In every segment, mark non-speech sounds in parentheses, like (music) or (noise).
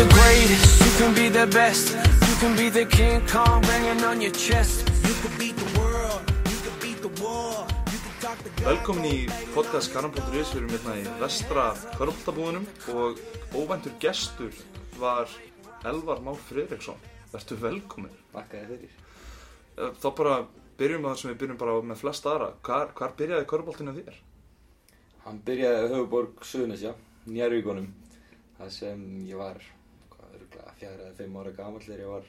the greatest, you can be the best You can be the King Kong banging on your chest You can beat the world, you can beat the war Velkomin í podcast Karan.is, við erum hérna í vestra Körbóltabúðunum og óvæntur gestur var Elvar Már Friðriksson. Vertu velkomin. Bakkaði fyrir. Eh, Þá bara byrjum við það sem við byrjum bara með flest aðra. Hvar, hvar byrjaði Körbóltinu þér? Hann byrjaði á höfuborg Suðunisja, Njarvíkonum. Það sem ég var, hvað öruglega, fjara eða fimm ára gamall þegar ég var,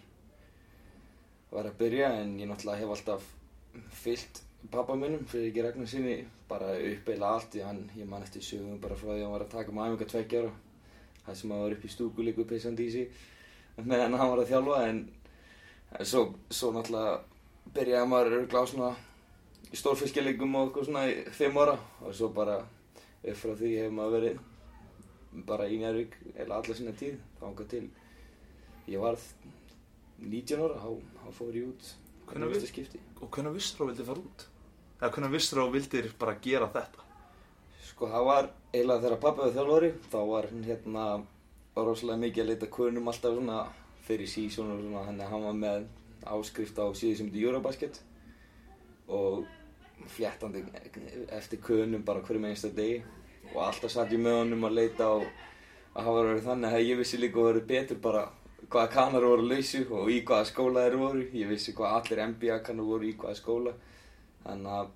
var að byrja. En ég náttúrulega hef alltaf fyllt pappa minnum, fyrir ekki regna sinni, bara uppeila allt. Ég, hann, ég man eftir sögum bara frá því að hann var að taka með æfinga tveggja ára. Það sem hann var upp í stúku líku pissandi í sig meðan hann var að þjálfa. En, svo, svo náttúrulega byrjaði maður öruglega á svona í stórfiskjarleikum og eitthvað svona í fimm ára og svo bara upp frá því hefur maður verið bara í Njárvík eða alla sinna tíð þangað til ég varð 19 ára, þá, þá fór ég út hvernig vistu skipti Og hvernig vissir þú að vildi fara út? Eða hvernig vissir þú að vildir bara gera þetta? sko það var eiginlega þegar pappi var þjálfari þá var hérna rosalega mikið að leita konum alltaf svona fyrir sísón og svona hann, var með áskrift á síðu sem þetta Eurobasket og fléttandi eftir konum bara hverjum einsta degi og alltaf satt ég með honum að leita á að hafa verið þannig að ég vissi líka að verið betur bara hvaða kanar voru lausu og í hvaða skóla þeir voru. Ég vissi hvað allir NBA kanar voru í hvaða skóla. Þannig að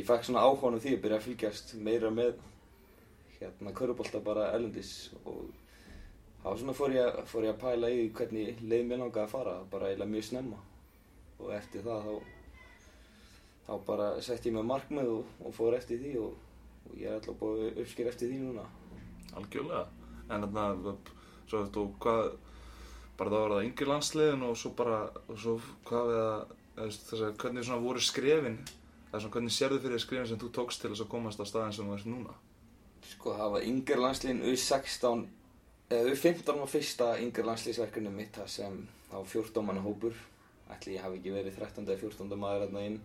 ég fekk svona áhugan á því að byrja að fylgjast meira með hérna körubólta bara erlendis. Og þá svona fór ég, fór ég að pæla í hvernig leið mér langaði að fara bara eiginlega mjög snemma. Og eftir það þá þá bara sett ég með markmið og, og fór eftir því og, og ég er alltaf búið uppsker eftir því núna. Algjörlega. En þarna, svo þú, hvað, bara það var það yngri landsliðin og svo bara, og svo hvað við að, þess að hvernig svona voru skrefin, það er svona hvernig sérðu fyrir skrefin sem þú tókst til þess að komast á staðin sem þú ert núna? sko það var yngir landsliðin U16 eða U15 var fyrsta yngir landsliðsverkefni mitt það sem þá 14 manna hópur ætli ég hafi ekki verið 13. eða 14. maður hérna inn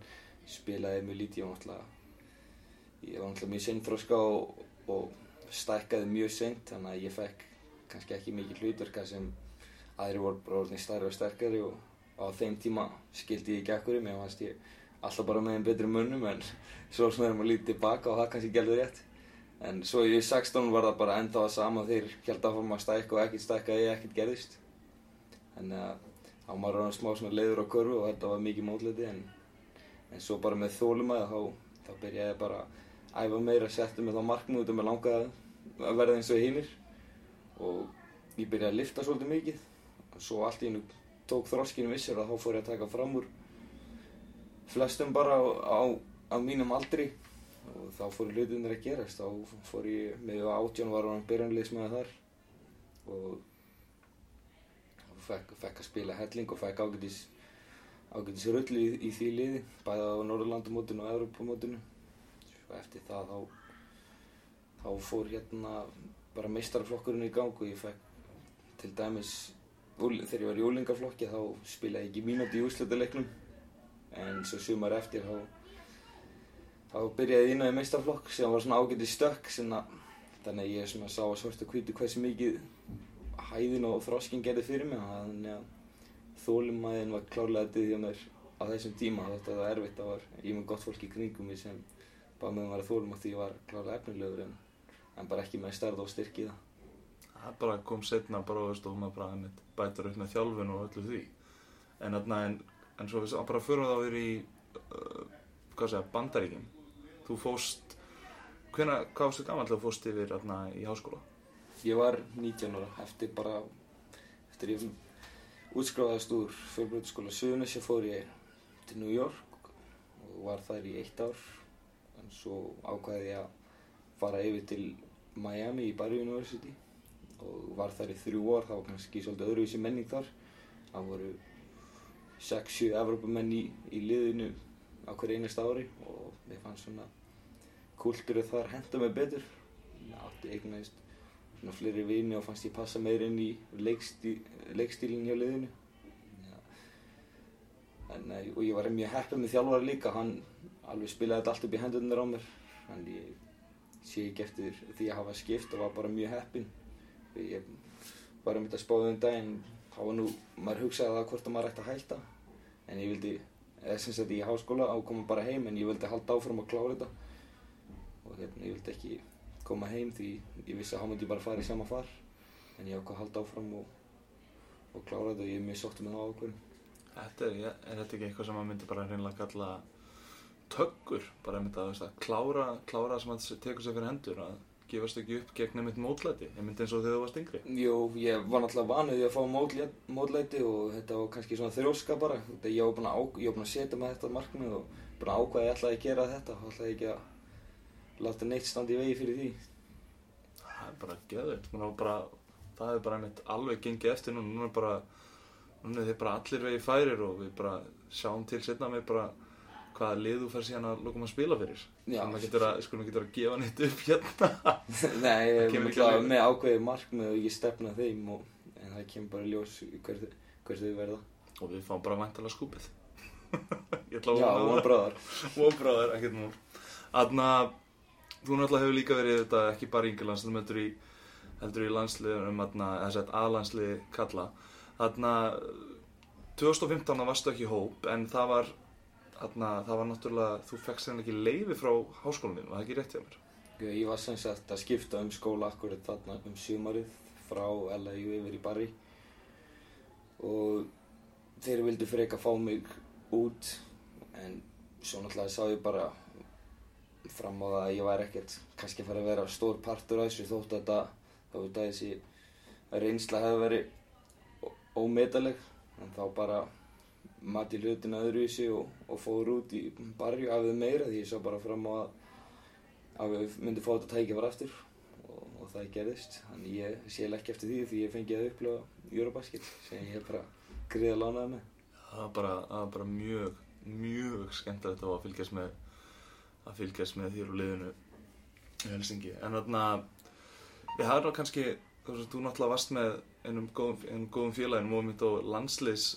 spilaði mjög lítið og náttúrulega ég var náttúrulega mjög seinþróska og, og stækkaði mjög seint þannig að ég fekk kannski ekki mikið hlutverka sem aðri voru bara orðin stærri og sterkari og á þeim tíma skildi ég ekki ekkur mér fannst ég alltaf bara með einn betri mönnum en (laughs) svo sem erum að lítið tilbaka og það kannski gerði rétt. En svo í 16 var það bara enda það sama þeir held að stækka og ekkert stækkaði ekkert gerðist. Þannig að þá var maður orðinn smá svona leiður á körfu og þetta var mikið mótliti en, en svo bara með þólumæði þá, þá byrjaði ég bara að æfa meira, setja mig þá markmið út og mér langaði að verða eins og hinnir og ég byrjaði að lifta svolítið mikið og svo allt í hennu tók þroskinu vissir að þá fór ég að taka fram úr flestum bara á, á, mínum aldri. Og þá fór hlutinir að gerast. Þá fór ég með átján var hann byrjanleismæði þar. Og og fekk, fekk að spila helling og fekk ágætis ágætis rulli í, í því liði bæði á Norðurlandamótinu og Evrópamótinu svo eftir það þá þá fór hérna bara meistarflokkurinn í gang og ég fekk til dæmis þegar ég var í úlingaflokki þá spilaði ég ekki mínúti í úrslutaleiknum en svo sumar eftir þá þá byrjaði ég inn á í meistarflokk sem var svona ágætið stökk að, þannig að ég svona sá að svart og hvítu hversu mikið hæðin og þroskin gerði fyrir mig. Þannig að þólumæðin var klárlega dyðja mér á þessum tíma. Þetta var erfitt, það var ég með gott fólk í kringum mig sem bara með var þólum og því ég var klárlega efnilegur en, en bara ekki með stærð og styrk í það Það bara kom setna bara, þú veist, og maður bara einmitt bætur upp með þjálfun og öllu því. En þarna, en, en svo við bara förum þá yfir í, uh, hvað segja, bandaríkjum. Þú fóst, hvena, hvað varstu gammal þegar þú fóst yfir þarna í háskóla? Ég var 19 ára eftir bara eftir ég útskráðast úr fjölbreytaskóla Suðunissi fór ég til New York og var þar í eitt ár en svo ákvaði ég að fara yfir til Miami í Barry University og var þar í þrjú ár, það var kannski svolítið öðruvísi menning þar. Það voru 6-7 Evrópumenn í, í liðinu á hverju einasta ári og mér fannst svona kultúrið þar henda mig betur. Ég átti eignaðist svona fleiri vini og fannst ég passa meir inn í leikstíl, leikstílinn hjá liðinu. Ja. en, eh, og ég var mjög heppið með þjálfari líka hann alveg spilaði þetta allt upp í hendurnar á mér. En ég sé ekki eftir því að hafa skipt og var bara mjög heppin ég var um þetta spáðið um daginn, þá var nú, maður hugsaði það hvort að maður ætti að hætta. En ég vildi, eða sem sagt í háskóla, ákoma bara heim, en ég vildi halda áfram að klára þetta. Og hérna, ég vildi ekki koma heim því ég vissi að hann myndi bara fara í sama far. En ég ákvað að halda áfram og, og klára þetta og ég er mjög sótt með það ákvörðum. Þetta er, er þetta ekki eitthvað sem maður myndi bara hreinlega kalla töggur, bara einmitt að, veist, að klára, klára sem að tekur sér fyrir hendur, að gefast ekki upp gegn einmitt mótlæti, einmitt eins og þegar þú varst yngri. Jú, ég var náttúrulega vanuð að fá mótlæti, mótlæti og þetta var kannski svona þrjóska bara. Þetta, ég var búinn að, að setja með þetta markmið og búinn að ákvæða ég ætlaði að gera þetta og ætlaði ekki að láta neitt standa í vegi fyrir því. Það er bara bara, það er bara einmitt alveg gengið eftir núna, núna er bara, núna er þið bara allir vegi færir og við bara sjáum til setna með bara hvaða lið þú fær síðan að lókum að spila fyrir. Þannig að getur að, skulum getur að gefa neitt upp hérna. (laughs) Nei, ég er ekki með ákveðið markmið og ég stefna þeim og en það kemur bara ljós hver, hver þau verða. Og við fáum bara væntalega skúpið. (laughs) Að Já, það. bráðar. (laughs) og bráðar, ekkert múl Þannig að þú náttúrulega hefur líka verið þetta ekki bara í Englands, þú heldur í heldur í landsliðum, þarna, eða sett aðlandslið kalla Þannig að 2015 varstu ekki hóp, en það var þarna, það var náttúrulega, þú fekkst þeim ekki leiði frá háskólanum, var það ekki rétt hjá mér? Ég var sem sagt að skipta um skóla akkurat þarna um sumarið frá LAU yfir í Barry og þeir vildu freka fá mig út en svo náttúrulega sá ég bara fram á það að ég væri ekkert kannski fara að vera stór partur af þessu þótt að þetta þá veit að þessi reynsla hefði verið ómetaleg en þá bara mati hlutina öðruvísi og, og fór út í Barry af þau meira því ég sá bara fram á að að við myndum fá þetta tækifar aftur og, og það gerðist. Þannig ég sé ekki eftir því því ég fengi að upplifa Eurobasket sem ég bara griða lánaði með. Það var bara, var bara mjög, mjög skemmtilegt að fylgjast með að fylgjast með þér og liðinu í Helsingi. En þarna, við hafum kannski, þú náttúrulega varst með einum góðum, einum góðum félagin og mitt og landsliðs,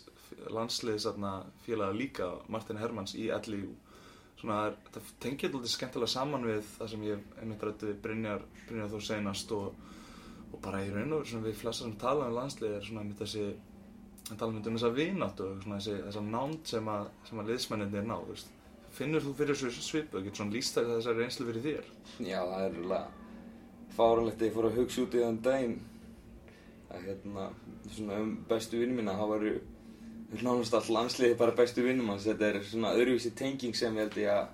landsliðs þarna, félaga líka, Martin Hermanns í LIU. Það tengir alltaf skemmtilega saman við það sem ég einmitt rætti við Brynjar, Brynjar þó seinast og, og bara í raun og veru við flesta sem tala um landslið er svona einmitt þessi að tala um þess að vináttu og þessi, þessa nánd sem að, sem að liðsmenninni er náð, þú veist. Finnur þú fyrir þessu svipu, getur svona lýst það þessari reynslu fyrir þér? Já, það er alveg fáralegt að ég fór að hugsa út í þann daginn að hérna, svona um bestu vinnum mína, það varu nánast all landsliði bara bestu vinnum hans, þetta er svona öðruvísi tenging sem ég held ég að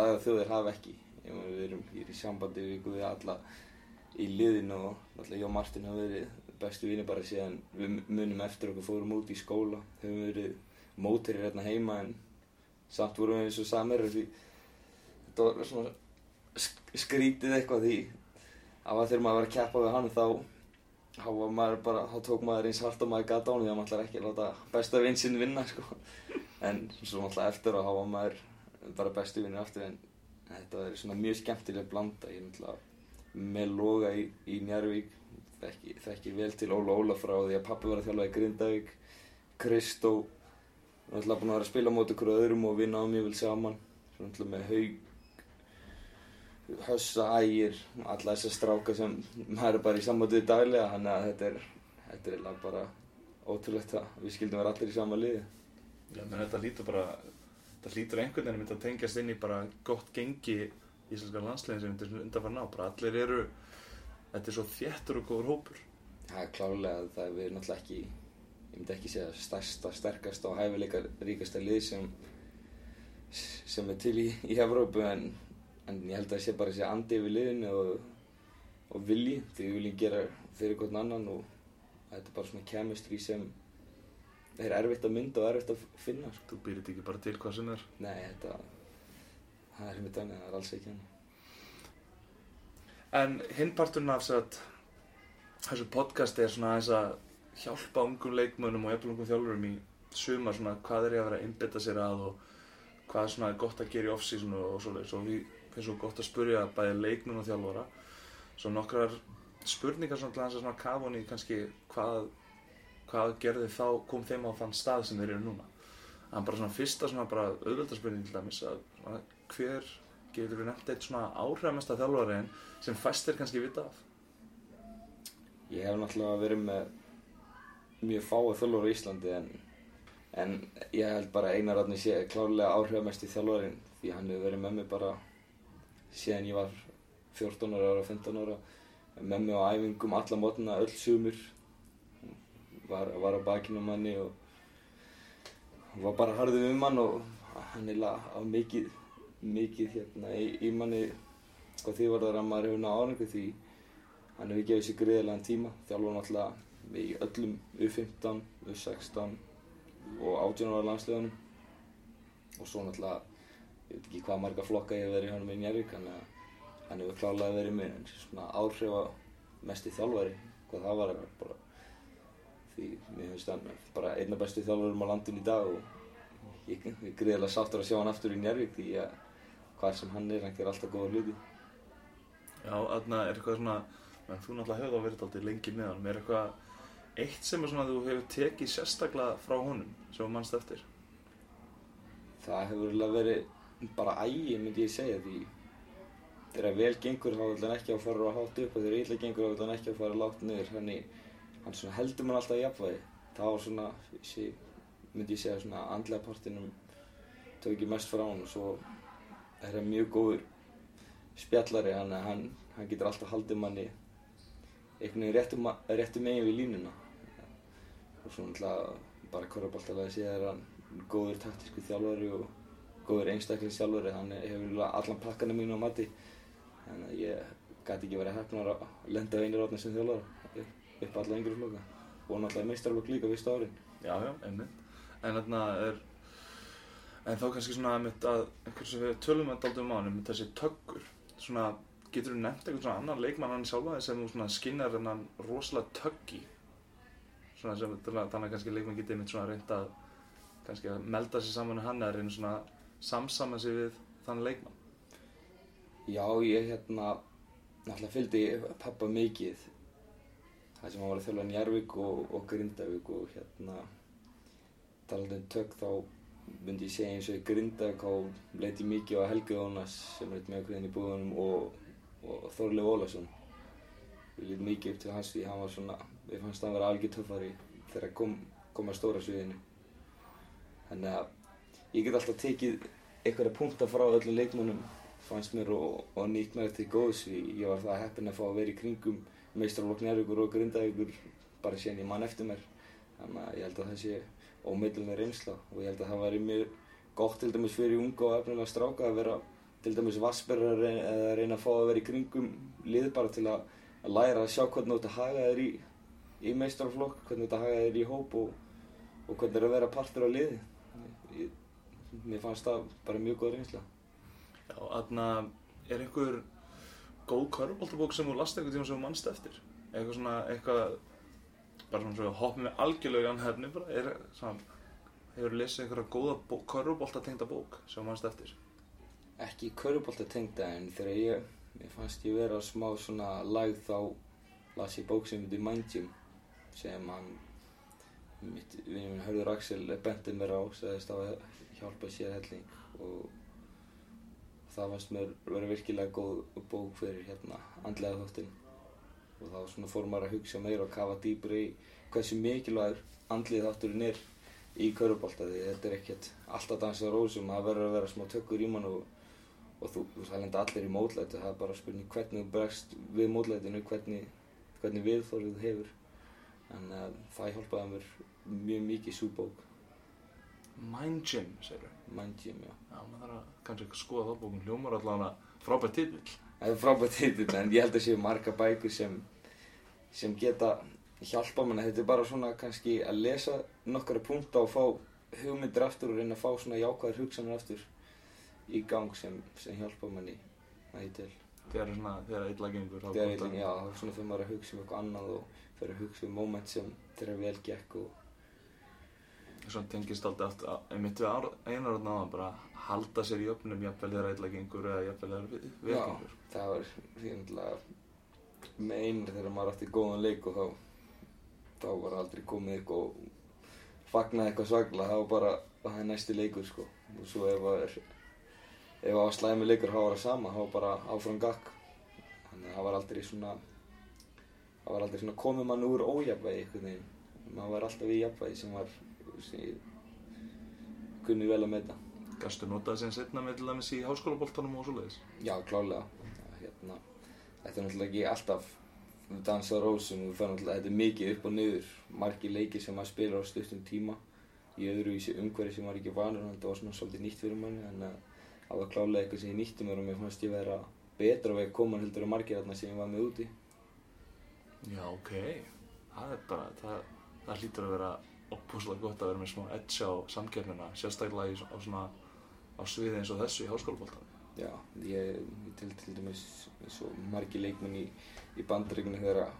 aðra þjóðir hafa ekki. Ég meina, við erum hér í sambandi við ykkur við alla í liðinu og náttúrulega ég og Martin hafa verið bestu vinnir bara síðan við munum eftir okkur fórum út í skóla, höfum verið mótirir hérna heima en samt vorum við eins og samir því þetta var svona sk- skrítið eitthvað því að þegar maður var að keppa við hann þá þá bara, þá tók maður eins hart og maður gata á hann því að maður ætlar ekki að láta besta vinn sinn vinna sko. En svo náttúrulega eftir að þá var maður bara bestu vinnir aftur en þetta var svona mjög skemmtileg blanda. Ég er náttúrulega með loga í, í Njarvík þekki, þekki vel til Óla Óla frá því að pappi var að þjálfa í Grindavík. Kristó náttúrulega búin að vera að spila á móti okkur öðrum og vinna á mjög vel saman. Náttúrulega með Haug Hössa, Ægir, alla þessar stráka sem maður er bara í sambandið daglega þannig að þetta er, þetta er eiginlega bara ótrúlegt að við skildum vera allir í sama liði. Já, menn þetta lítur bara, þetta lítur einhvern veginn að tengjast inn í bara gott gengi íslenska landslegin sem þetta undanfara ná, bara allir eru, þetta er svo þéttur og góður hópur. Það er klárlega að það er náttúrulega ekki, ég myndi ekki segja stærsta, sterkasta og hæfileikar ríkasta lið sem, sem er til í, í Evrópu en, en ég held að það sé bara þessi andi yfir liðinu og, og vilji, því við viljum gera fyrir hvern annan og þetta er bara svona chemistry sem er erfitt að mynda og erfitt að finna. Sko. Þú þetta ekki bara til hvað sem er. Nei, þetta, það er einmitt annað, það er alls ekki annað. En hinn parturinn af þessu podcasti er svona aðeins að hjálpa ungum leikmönnum og jafnvel ungum þjálfurum í suma svona hvað er ég að vera að einbytta sér að og hvað svona er gott að gera í off-season og, svoleiðis. Og við finnst svo gott að spurja bæði leikmenn og þjálfara. Svo nokkrar spurningar svona til þess að svona kafa hún í kannski hvað, hvað gerði þá kom þeim á þann stað sem þeir eru núna. En bara svona fyrsta svona bara auðvöldarspurning til dæmis að svona, hver getur við nefnt eitt svona áhrifamesta þjálfariðin sem fæstir kannski vita af? Ég hef náttúrulega verið með mjög fáið þjálfur á Íslandi en, en ég held bara Einar Árni sé klárlega áhrifamest í þjálfarinn því hann hefur verið með mig bara síðan ég var 14 ára og 15 ára. Með mig á æfingum alla mótna öll sumur var, var á bakinu á manni og var bara harðið um hann og hann er á mikið mikið hérna í, í manni. Hvað því var það að maður hefur náða árangu því hann hefur gefið sér greiðilegan tíma. Þjálfur náttúrulega í öllum U15, U16 og 18 ára landslegunum og svo náttúrulega ég veit ekki hvað marga flokka ég hef verið í honum í Njárvík þannig að hann hefur klálega verið með svona áhrifa mest í þjálfari hvað það var bara því mér finnst hann bara einna bestu þjálfurum á landin í dag og ég er greiðilega sáttur að sjá hann aftur í Njárvík því að hvað sem hann er, hann ger alltaf góða hluti. Já, þarna er eitthvað svona, þú náttúrulega hefur þá verið alltaf lengi með hann, er eitthvað eitt sem er svona að þú hefur tekið sérstaklega frá honum sem mannst eftir? Það hefur verið bara ægi myndi ég segja því þegar vel gengur þá vil hann ekki að fara að hátta upp og þegar illa gengur þá vil hann ekki að fara að láta niður. Þannig hann heldur mann alltaf í jafnvægi. Það var svona, sí, myndi ég segja svona andlega partinum tökir mest frá hann og svo er hann mjög góður spjallari hann, hann, hann getur alltaf haldið manni einhvern veginn réttu megin við línuna og svo náttúrulega bara korfbóltalega sé að hann góður taktísku þjálfari og góður einstaklega þjálfari hann hefur allan pakkanum mínu á mati. Þannig að ég gæti ekki verið hefnar að lenda einir átni sem þjálfara upp alla yngri floka og náttúrulega meistarlokk líka vist árin Já, já, einmitt. En þarna er en þá kannski svona að einhvers sem við tölum með daldum á hann þessi töggur. Svona getur þú nefnt eitthvað svona annan leikmann hann sjálfa sem þú skinnar hennan rosalega töggi sem þannig að kannski leikmann getið mitt svona reynd að kannski að melda sér saman hann eða reyna svona samsama sig við þann leikmann. Já, ég hérna náttúrulega fylgdi pappa mikið. Það sem hann var að þjóla Njarvík og, og Grindavík og hérna talandum tök þá myndi ég segja eins og í Grindavík þá leiti mikið á Helgi Ónas sem er með okkur inn í búðunum og, og Þorleif Ólason. Ég lít mikið upp til hans því hann var svona Við fannst það að vera algjör töffari þegar kom, kom að stóra sviðinu. Þannig að ég get alltaf tekið einhverja punktar frá öllum leikmönnum fannst mér og, og nýtt mér til góðs. Ég var það heppin að fá að vera í kringum meistrarlokk Njárvíkur og Grindavíkur bara síðan ég mann eftir mér. Þannig að ég held að það sé ómeilunlega reynsla og ég held að það væri mjög gott til dæmis fyrir unga og efnilega stráka að vera til dæmis vassberðar eða reyna að fá að vera í kringum lið bara til að læra að sjá hvernig þú ert að haga þér í í meistarflokk, hvernig þetta hagaðir í hóp og, og hvernig það er að vera partur á liði. Ég, mér fannst það bara mjög góð reynsla. Já, aðna er einhver góð körfbóltabók sem þú last eitthvað tíma sem þú mannst eftir? Eitthvað svona, eitthvað, bara svona svona hopp með algjörlega anhefni bara, er svona, hefur þú lesið einhverja góða körfbóltatengda bók sem þú mannst eftir? Ekki körfbóltatengda en þegar ég, mér fannst ég vera smá svona lægð þá las ég bók sem heitir Mind Gym sem hann mitt vinnum minn Hörður Axel bendið mér á segðist á að hjálpa sér helling og það fannst mér verið virkilega góð bók fyrir hérna andlega þáttinn. Og þá svona fór maður að hugsa meira og kafa dýpur í hversu mikilvægur andlega þátturinn er í kaurubólta því þetta er ekkert alltaf dansað rósum, það verður að vera smá tökkur í mann og, og þú, það lenda allir í mótlæti, það er bara spurning hvernig þú bregst við mótlætinu, hvernig, hvernig viðþórið hefur en uh, það hjálpaði mér mjög mikið svo bók Mind Gym, segir þú? Mind Gym, já. Já, maður þarf að kannski skoða það bókum hljómar allavega frábært titill. Það er frábært titill, en ég held að séu marga bækur sem, sem geta hjálpa manna, þetta er bara svona kannski að lesa nokkara punta og fá hugmyndir aftur og reyna að fá svona jákvæðar hugsanir aftur í gang sem, sem hjálpa manni að ég til Þegar svona, þegar eitthvað gengur Þegar eitthvað, já, þá svona fyrir maður að hugsa um eitthvað annað og fyrir að hugsa um móment sem þeirra vel gekk og Svona tengist alltaf eftir, mitt við einar orðin aðan bara halda sér í öfnum jafnvel þegar eitthvað gengur eða jafnvel þegar viðgengur. Já, það var fyrir með einar þegar maður átti góðan leik og þá, þá var aldrei komið eitthvað og fagnaði eitthvað svagla, það var bara, það er næsti leikur sko og svo ef það er, ef það var slæmi leikur, það var það sama, það var bara áfram gakk. Þannig að það var aldrei svona, það var aldrei svona komið mann úr ójafnvegi einhvern veginn maður var alltaf í jafnvægi sem var sem ég kunni vel að meta Gastu notað sem setna með til dæmis í háskólaboltanum og svoleiðis? Já, klálega hérna, Þetta er náttúrulega ekki alltaf dans á rósum þetta er mikið upp og niður margi leikir sem maður spilar á stuttum tíma í öðru vísi umhverfi sem maður ekki vanur þannig að þetta var svona svolítið nýtt fyrir manni en það var klálega eitthvað sem ég nýtti mér og mér fannst ég vera betra veg koman heldur en margir þarna sem ég var með úti Já, ok. Það er bara, það, það hlýtur að vera opbúslega gott að vera með smá edge á samkernina, sérstaklega í, á svona á sviði eins og þessu í háskólaboltanum. Já, ég, ég til til dæmis og margi leikmenn í, í bandaríkunni þegar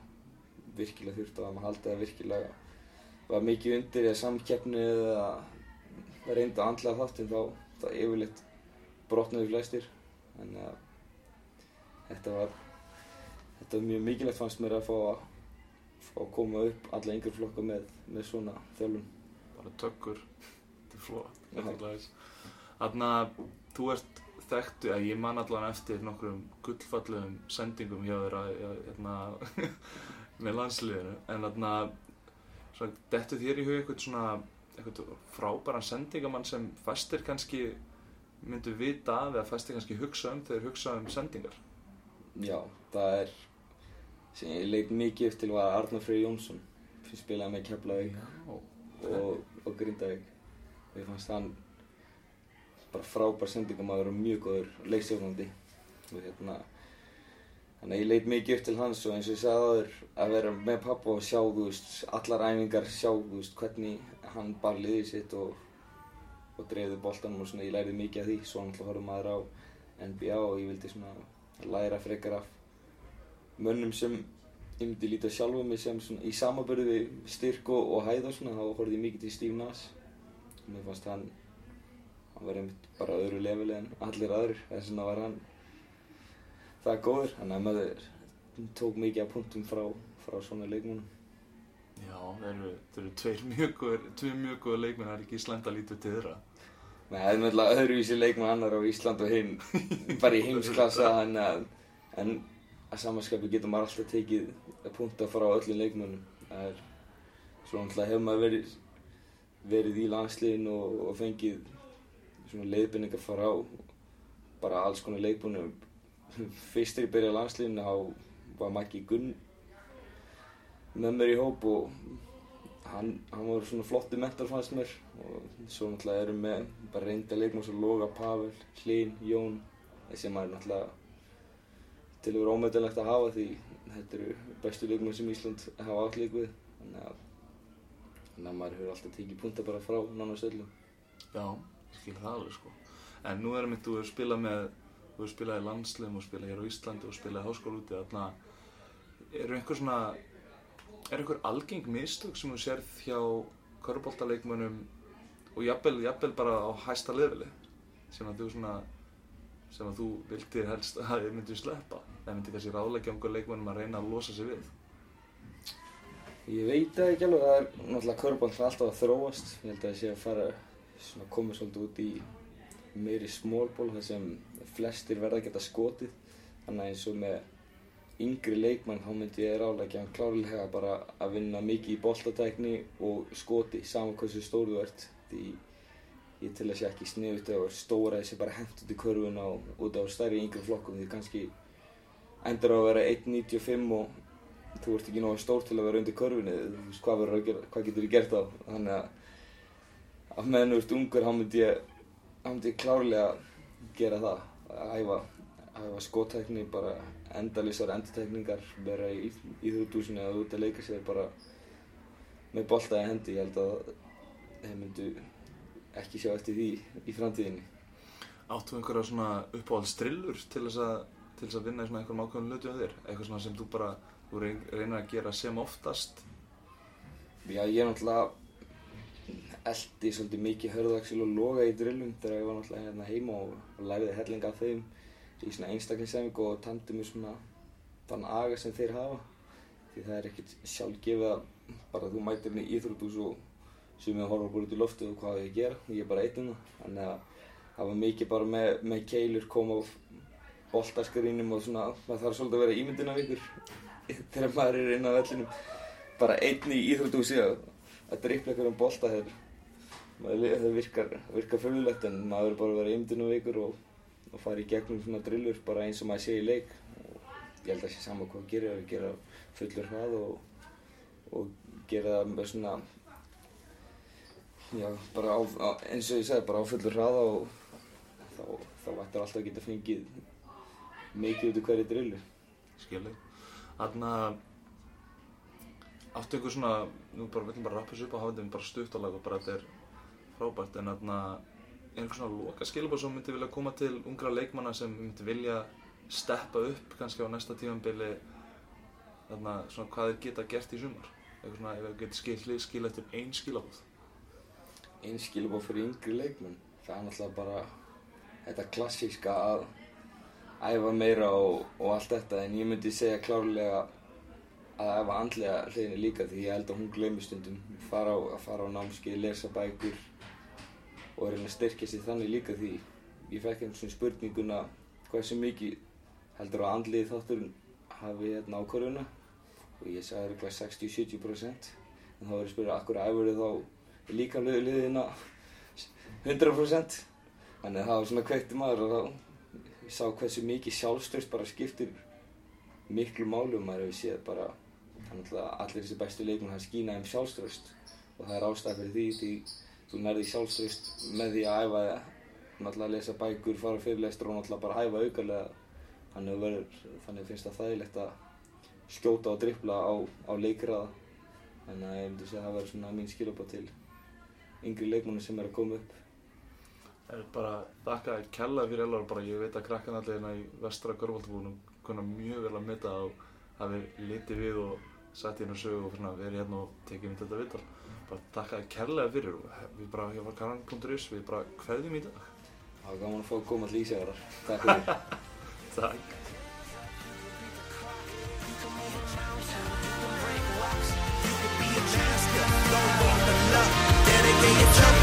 virkilega þurft að maður haldi að virkilega var mikið undir eða samkeppni eða reynda að andla þáttinn þá, þá yfirleitt brotnaði flestir. Þannig að þetta var þetta var mjög mikilvægt fannst mér að fá að, fá að koma upp alla yngur flokka með, með svona þjálfun. Bara tökkur. Til. Já. Þannig að þú ert þekktu, að ég man allan eftir nokkrum gullfallegum sendingum hjá þér að, að, hérna, (laughs) með landsliðinu, en þarna, svona, dettu þér í hug eitthvað svona, eitthvað frábæran sendingamann sem fæstir kannski myndu vita af eða fæstir kannski hugsa um þegar hugsa um sendingar? Já, það er sem ég leit mikið eftir var Arnar Freyr Jónsson sem spilaði með Keflavík og, og Grindavík. Mér fannst hann bara frábær sendingamæður og mjög góður leikstjórnandi. Og hérna þannig að ég leit mikið upp til hans og eins og ég sagði áður að vera með pappa og sjá þú veist allar æfingar sjá þú veist hvernig hann bar liðið sitt og og dreifði boltanum og svona ég lærði mikið af því. Svo náttúrulega horfum maður á NBA og ég vildi svona læra frekar af mönnum sem ég myndi líta sjálfu mig sem svona í samabörðu við styrk og, og hæð og svona þá horfði ég mikið til Steve Nash. Og mér fannst hann hann var einmitt bara öðru leveli en allir aðrir þess vegna var hann það góður. Þannig að maður tók mikið af punktum frá, frá svona leikmennum Já, þeir eru, þeir eru tveir mjög góður, leikmenn, það er ekki slæmt að líta til þeirra. Nei, það er meðlega öðruvísi leikmann annar á Ísland og hinn bara í heimsklassa en að, en að samanskapi getur maður alltaf tekið punta frá öllum leikmannum það er svo náttúrulega hefur maður verið verið í landsliðin og, og fengið svona leiðbynningar frá bara alls konar leikmannum fyrst þegar ég byrjaði á landsliðinu þá var Maggi Gunn með mér í hóp og hann, hann var svona flotti mentor fannst mér. Og svo náttúrulega erum við bara reynda leikmenn svo Loga, Pavel, Hlín, Jón þessi maður náttúrulega til að vera ómeðalegt að hafa því þetta eru bestu leikmenn sem Ísland hafa átt lík við. Þannig að, þannig að maður hefur alltaf tekið punta bara frá nánast öllum Já, ég skil það alveg sko. En nú er mitt, þú hefur spilað með, þú hefur spilað í landsliðum og spilað hér á Íslandi og spilað í háskóla úti, þarna, eru einhver svona, er einhver algeng mistök sem þú sérð hjá köruboltaleikmönnum og jafnvel, jafnvel bara á hæsta leveli sem að þú svona, sem að þú vildir helst að þið myndir sleppa eða myndir kannski ráðleggja um einhver leikmönnum að reyna að losa sig við? Ég veit ekki alveg, það er náttúrulega körbáll alltaf að þróast. Ég held að það sé að fara svona komið svolítið út í meiri smólból þar sem flestir verða að geta skotið. Þannig eins og með yngri leikmann þá myndi ég ráðleggja hann klárlega bara að vinna mikið í boltatækni og skoti saman hversu stór þú ert. Því ég til að sé ekki sniðut að stóra þessi bara hent út í körfuna og út á stærri yngri flokkum því kannski endur á að vera 1.95 og þú ert ekki náttúrulega stór til að vera undir körfunni, þú veist hvað, hvað getur þú gert á, þannig að að meðan þú ert ungur þá myndi ég, myndi ég klárlega gera það, að æfa, æfa skótækni, bara endalýsar endurtekningar, vera í íþrótúsinu eða út að leika sér bara með boltaði hendi, ég held að þeir myndu ekki sjá eftir því í framtíðinni. Áttu einhverja svona uppáhaldsstrillur til þess að til þess að vinna í svona einhverjum ákveðum hlutu á þér? Eitthvað svona sem þú bara, þú reyn- reynir að gera sem oftast? Já, ég er náttúrulega eldi svolítið mikið hörðaxil og loga í drillum þegar ég var náttúrulega hérna heima og, og læriði hellinga af þeim í svona einstaklingsefing og tandi mér svona þann aga sem þeir hafa. Því það er ekkert sjálfgefið að bara þú mætir inn í íþrótús og sem ég horfa bara út í loftu og hvað ég gera? Og ég er bara einn um það þannig að það var mikið bara með, með keilur koma á boltaskarinnum og svona maður þarf svolítið að vera ímyndin af ykkur. (laughs) Þegar maður er inn á vellinum. Bara einn í íþrótúsi og að drippla ykkur um bolta þegar það virkar, virkar fyrirlegt en maður er bara að vera eimdunum vikur og, og fara í gegnum svona drillur bara eins og maður sé í leik og ég held að sé sama hvað að gera fullur hrað og, og gera það með svona já, bara á, á, eins og ég segi, bara á fullur hraða og þá, þá vættir alltaf að geta fengið mikið út úr hverju drillu. skilji Þannig að áttu ykkur svona, nú bara viljum bara rappa þessu upp og hafa þetta bara stuttalag og bara þetta er frábært en þannig að er einhver svona loka skilabóð sem myndi vilja koma til ungra leikmanna sem myndi vilja steppa upp kannski á næsta tímanbili þannig að svona hvað þeir geta gert í sumar? Eitthvað svona ef þeir geta skil, skil eftir ein skilabóð Einn skilabóð fyrir yngri leikmenn, það er náttúrulega bara þetta klassíska að æfa meira og, og allt þetta en ég myndi segja klárlega að æfa andlega hliðinni líka því ég held að hún gleymir stundum. Fara á, á námskeið, lesa bækur og reyna að styrkja sér þannig líka því ég fekk einhvern svona spurninguna hversu mikið heldur að andlið þátturinn hafi hérna ákvörðuna og ég sagði eitthvað 60-70% en þá verður ég að spyrja akkur æfur þið þá líka liðina? 100% þannig að það var svona kveikti maður og þá ég sá hversu mikið sjálfstöðst bara skiptir miklu málu og maður hefur séð bara að allir þessi bestu leikmenn hann skýna um sjálfstöðst og það er ástæð fyrir því því þú nærði sjálfstöðst með því að æfa náttúrulega að lesa bækur, fara fyrirlestur og náttúrulega bara æfa aukarlega þannig að verður, þannig finnst það þægilegt að skjóta og drippla á, á leikræða. Þannig að ég myndi segja að það verður svona mín skilabóð til yngri leikmennu sem er að koma upp. Það er bara þakka að kella fyrir elvar bara ég veit að krakkan allir hérna í vestra görfaldabúnum kunna mjög vel að metta og hafi litið við og sett hérna sögu og svona verið hérna og tekið mitt þetta vittal bara þakka að kella fyrir og við bara hjá karan.is við bara hverðum í dag. Það var gaman að fá að koma til Ísæðarar Takk fyrir. (laughs) Takk. Dedicate yourself, yeah.